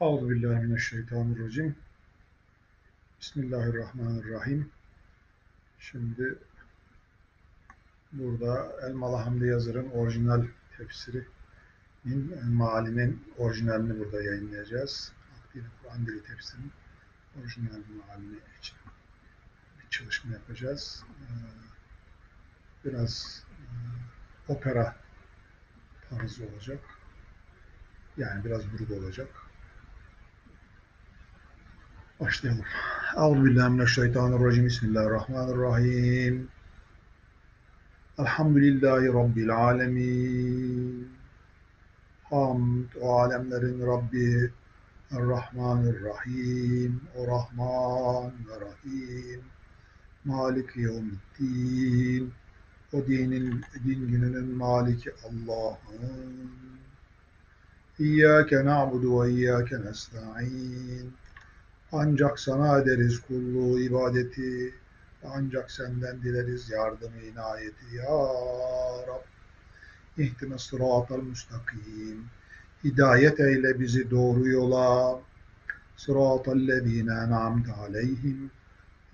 Euzu billahi mineşşeytanirracim. Bismillahirrahmanirrahim. Şimdi burada Elmalı Hamdi Yazır'ın orijinal tefsirinin mealinin orijinalini burada yayınlayacağız. Akdili Kur'an dili tefsirinin orijinal mealini için bir çalışma yapacağız. Ee, Biraz e, opera tarzı olacak. Yani biraz buruk olacak. Başlayalım. Euzubillahimineşşeytanirracim. Bismillahirrahmanirrahim. Elhamdülillahi Rabbil alemin. Hamd o alemlerin Rabbi Errahmanirrahim. O Rahman ve Rahim. Malik yevmiddin. O dinin, din gününün maliki Allah'ın. İyyâke na'budu ve iyyâke nesta'in. Ancak sana ederiz kulluğu, ibadeti. Ancak senden dileriz yardımı, inayeti. Ya Rab. İhtine sıratal müstakim. Hidayet eyle bizi doğru yola. Sıratal lezine en'amte aleyhim.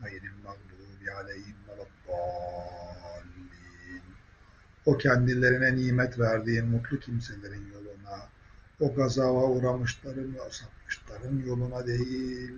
Gayril mağdubi aleyhim veleddallin. O kendilerine nimet verdiğin mutlu kimselerin yoluna, o gazava uğramışların ve sapmışların yoluna değil.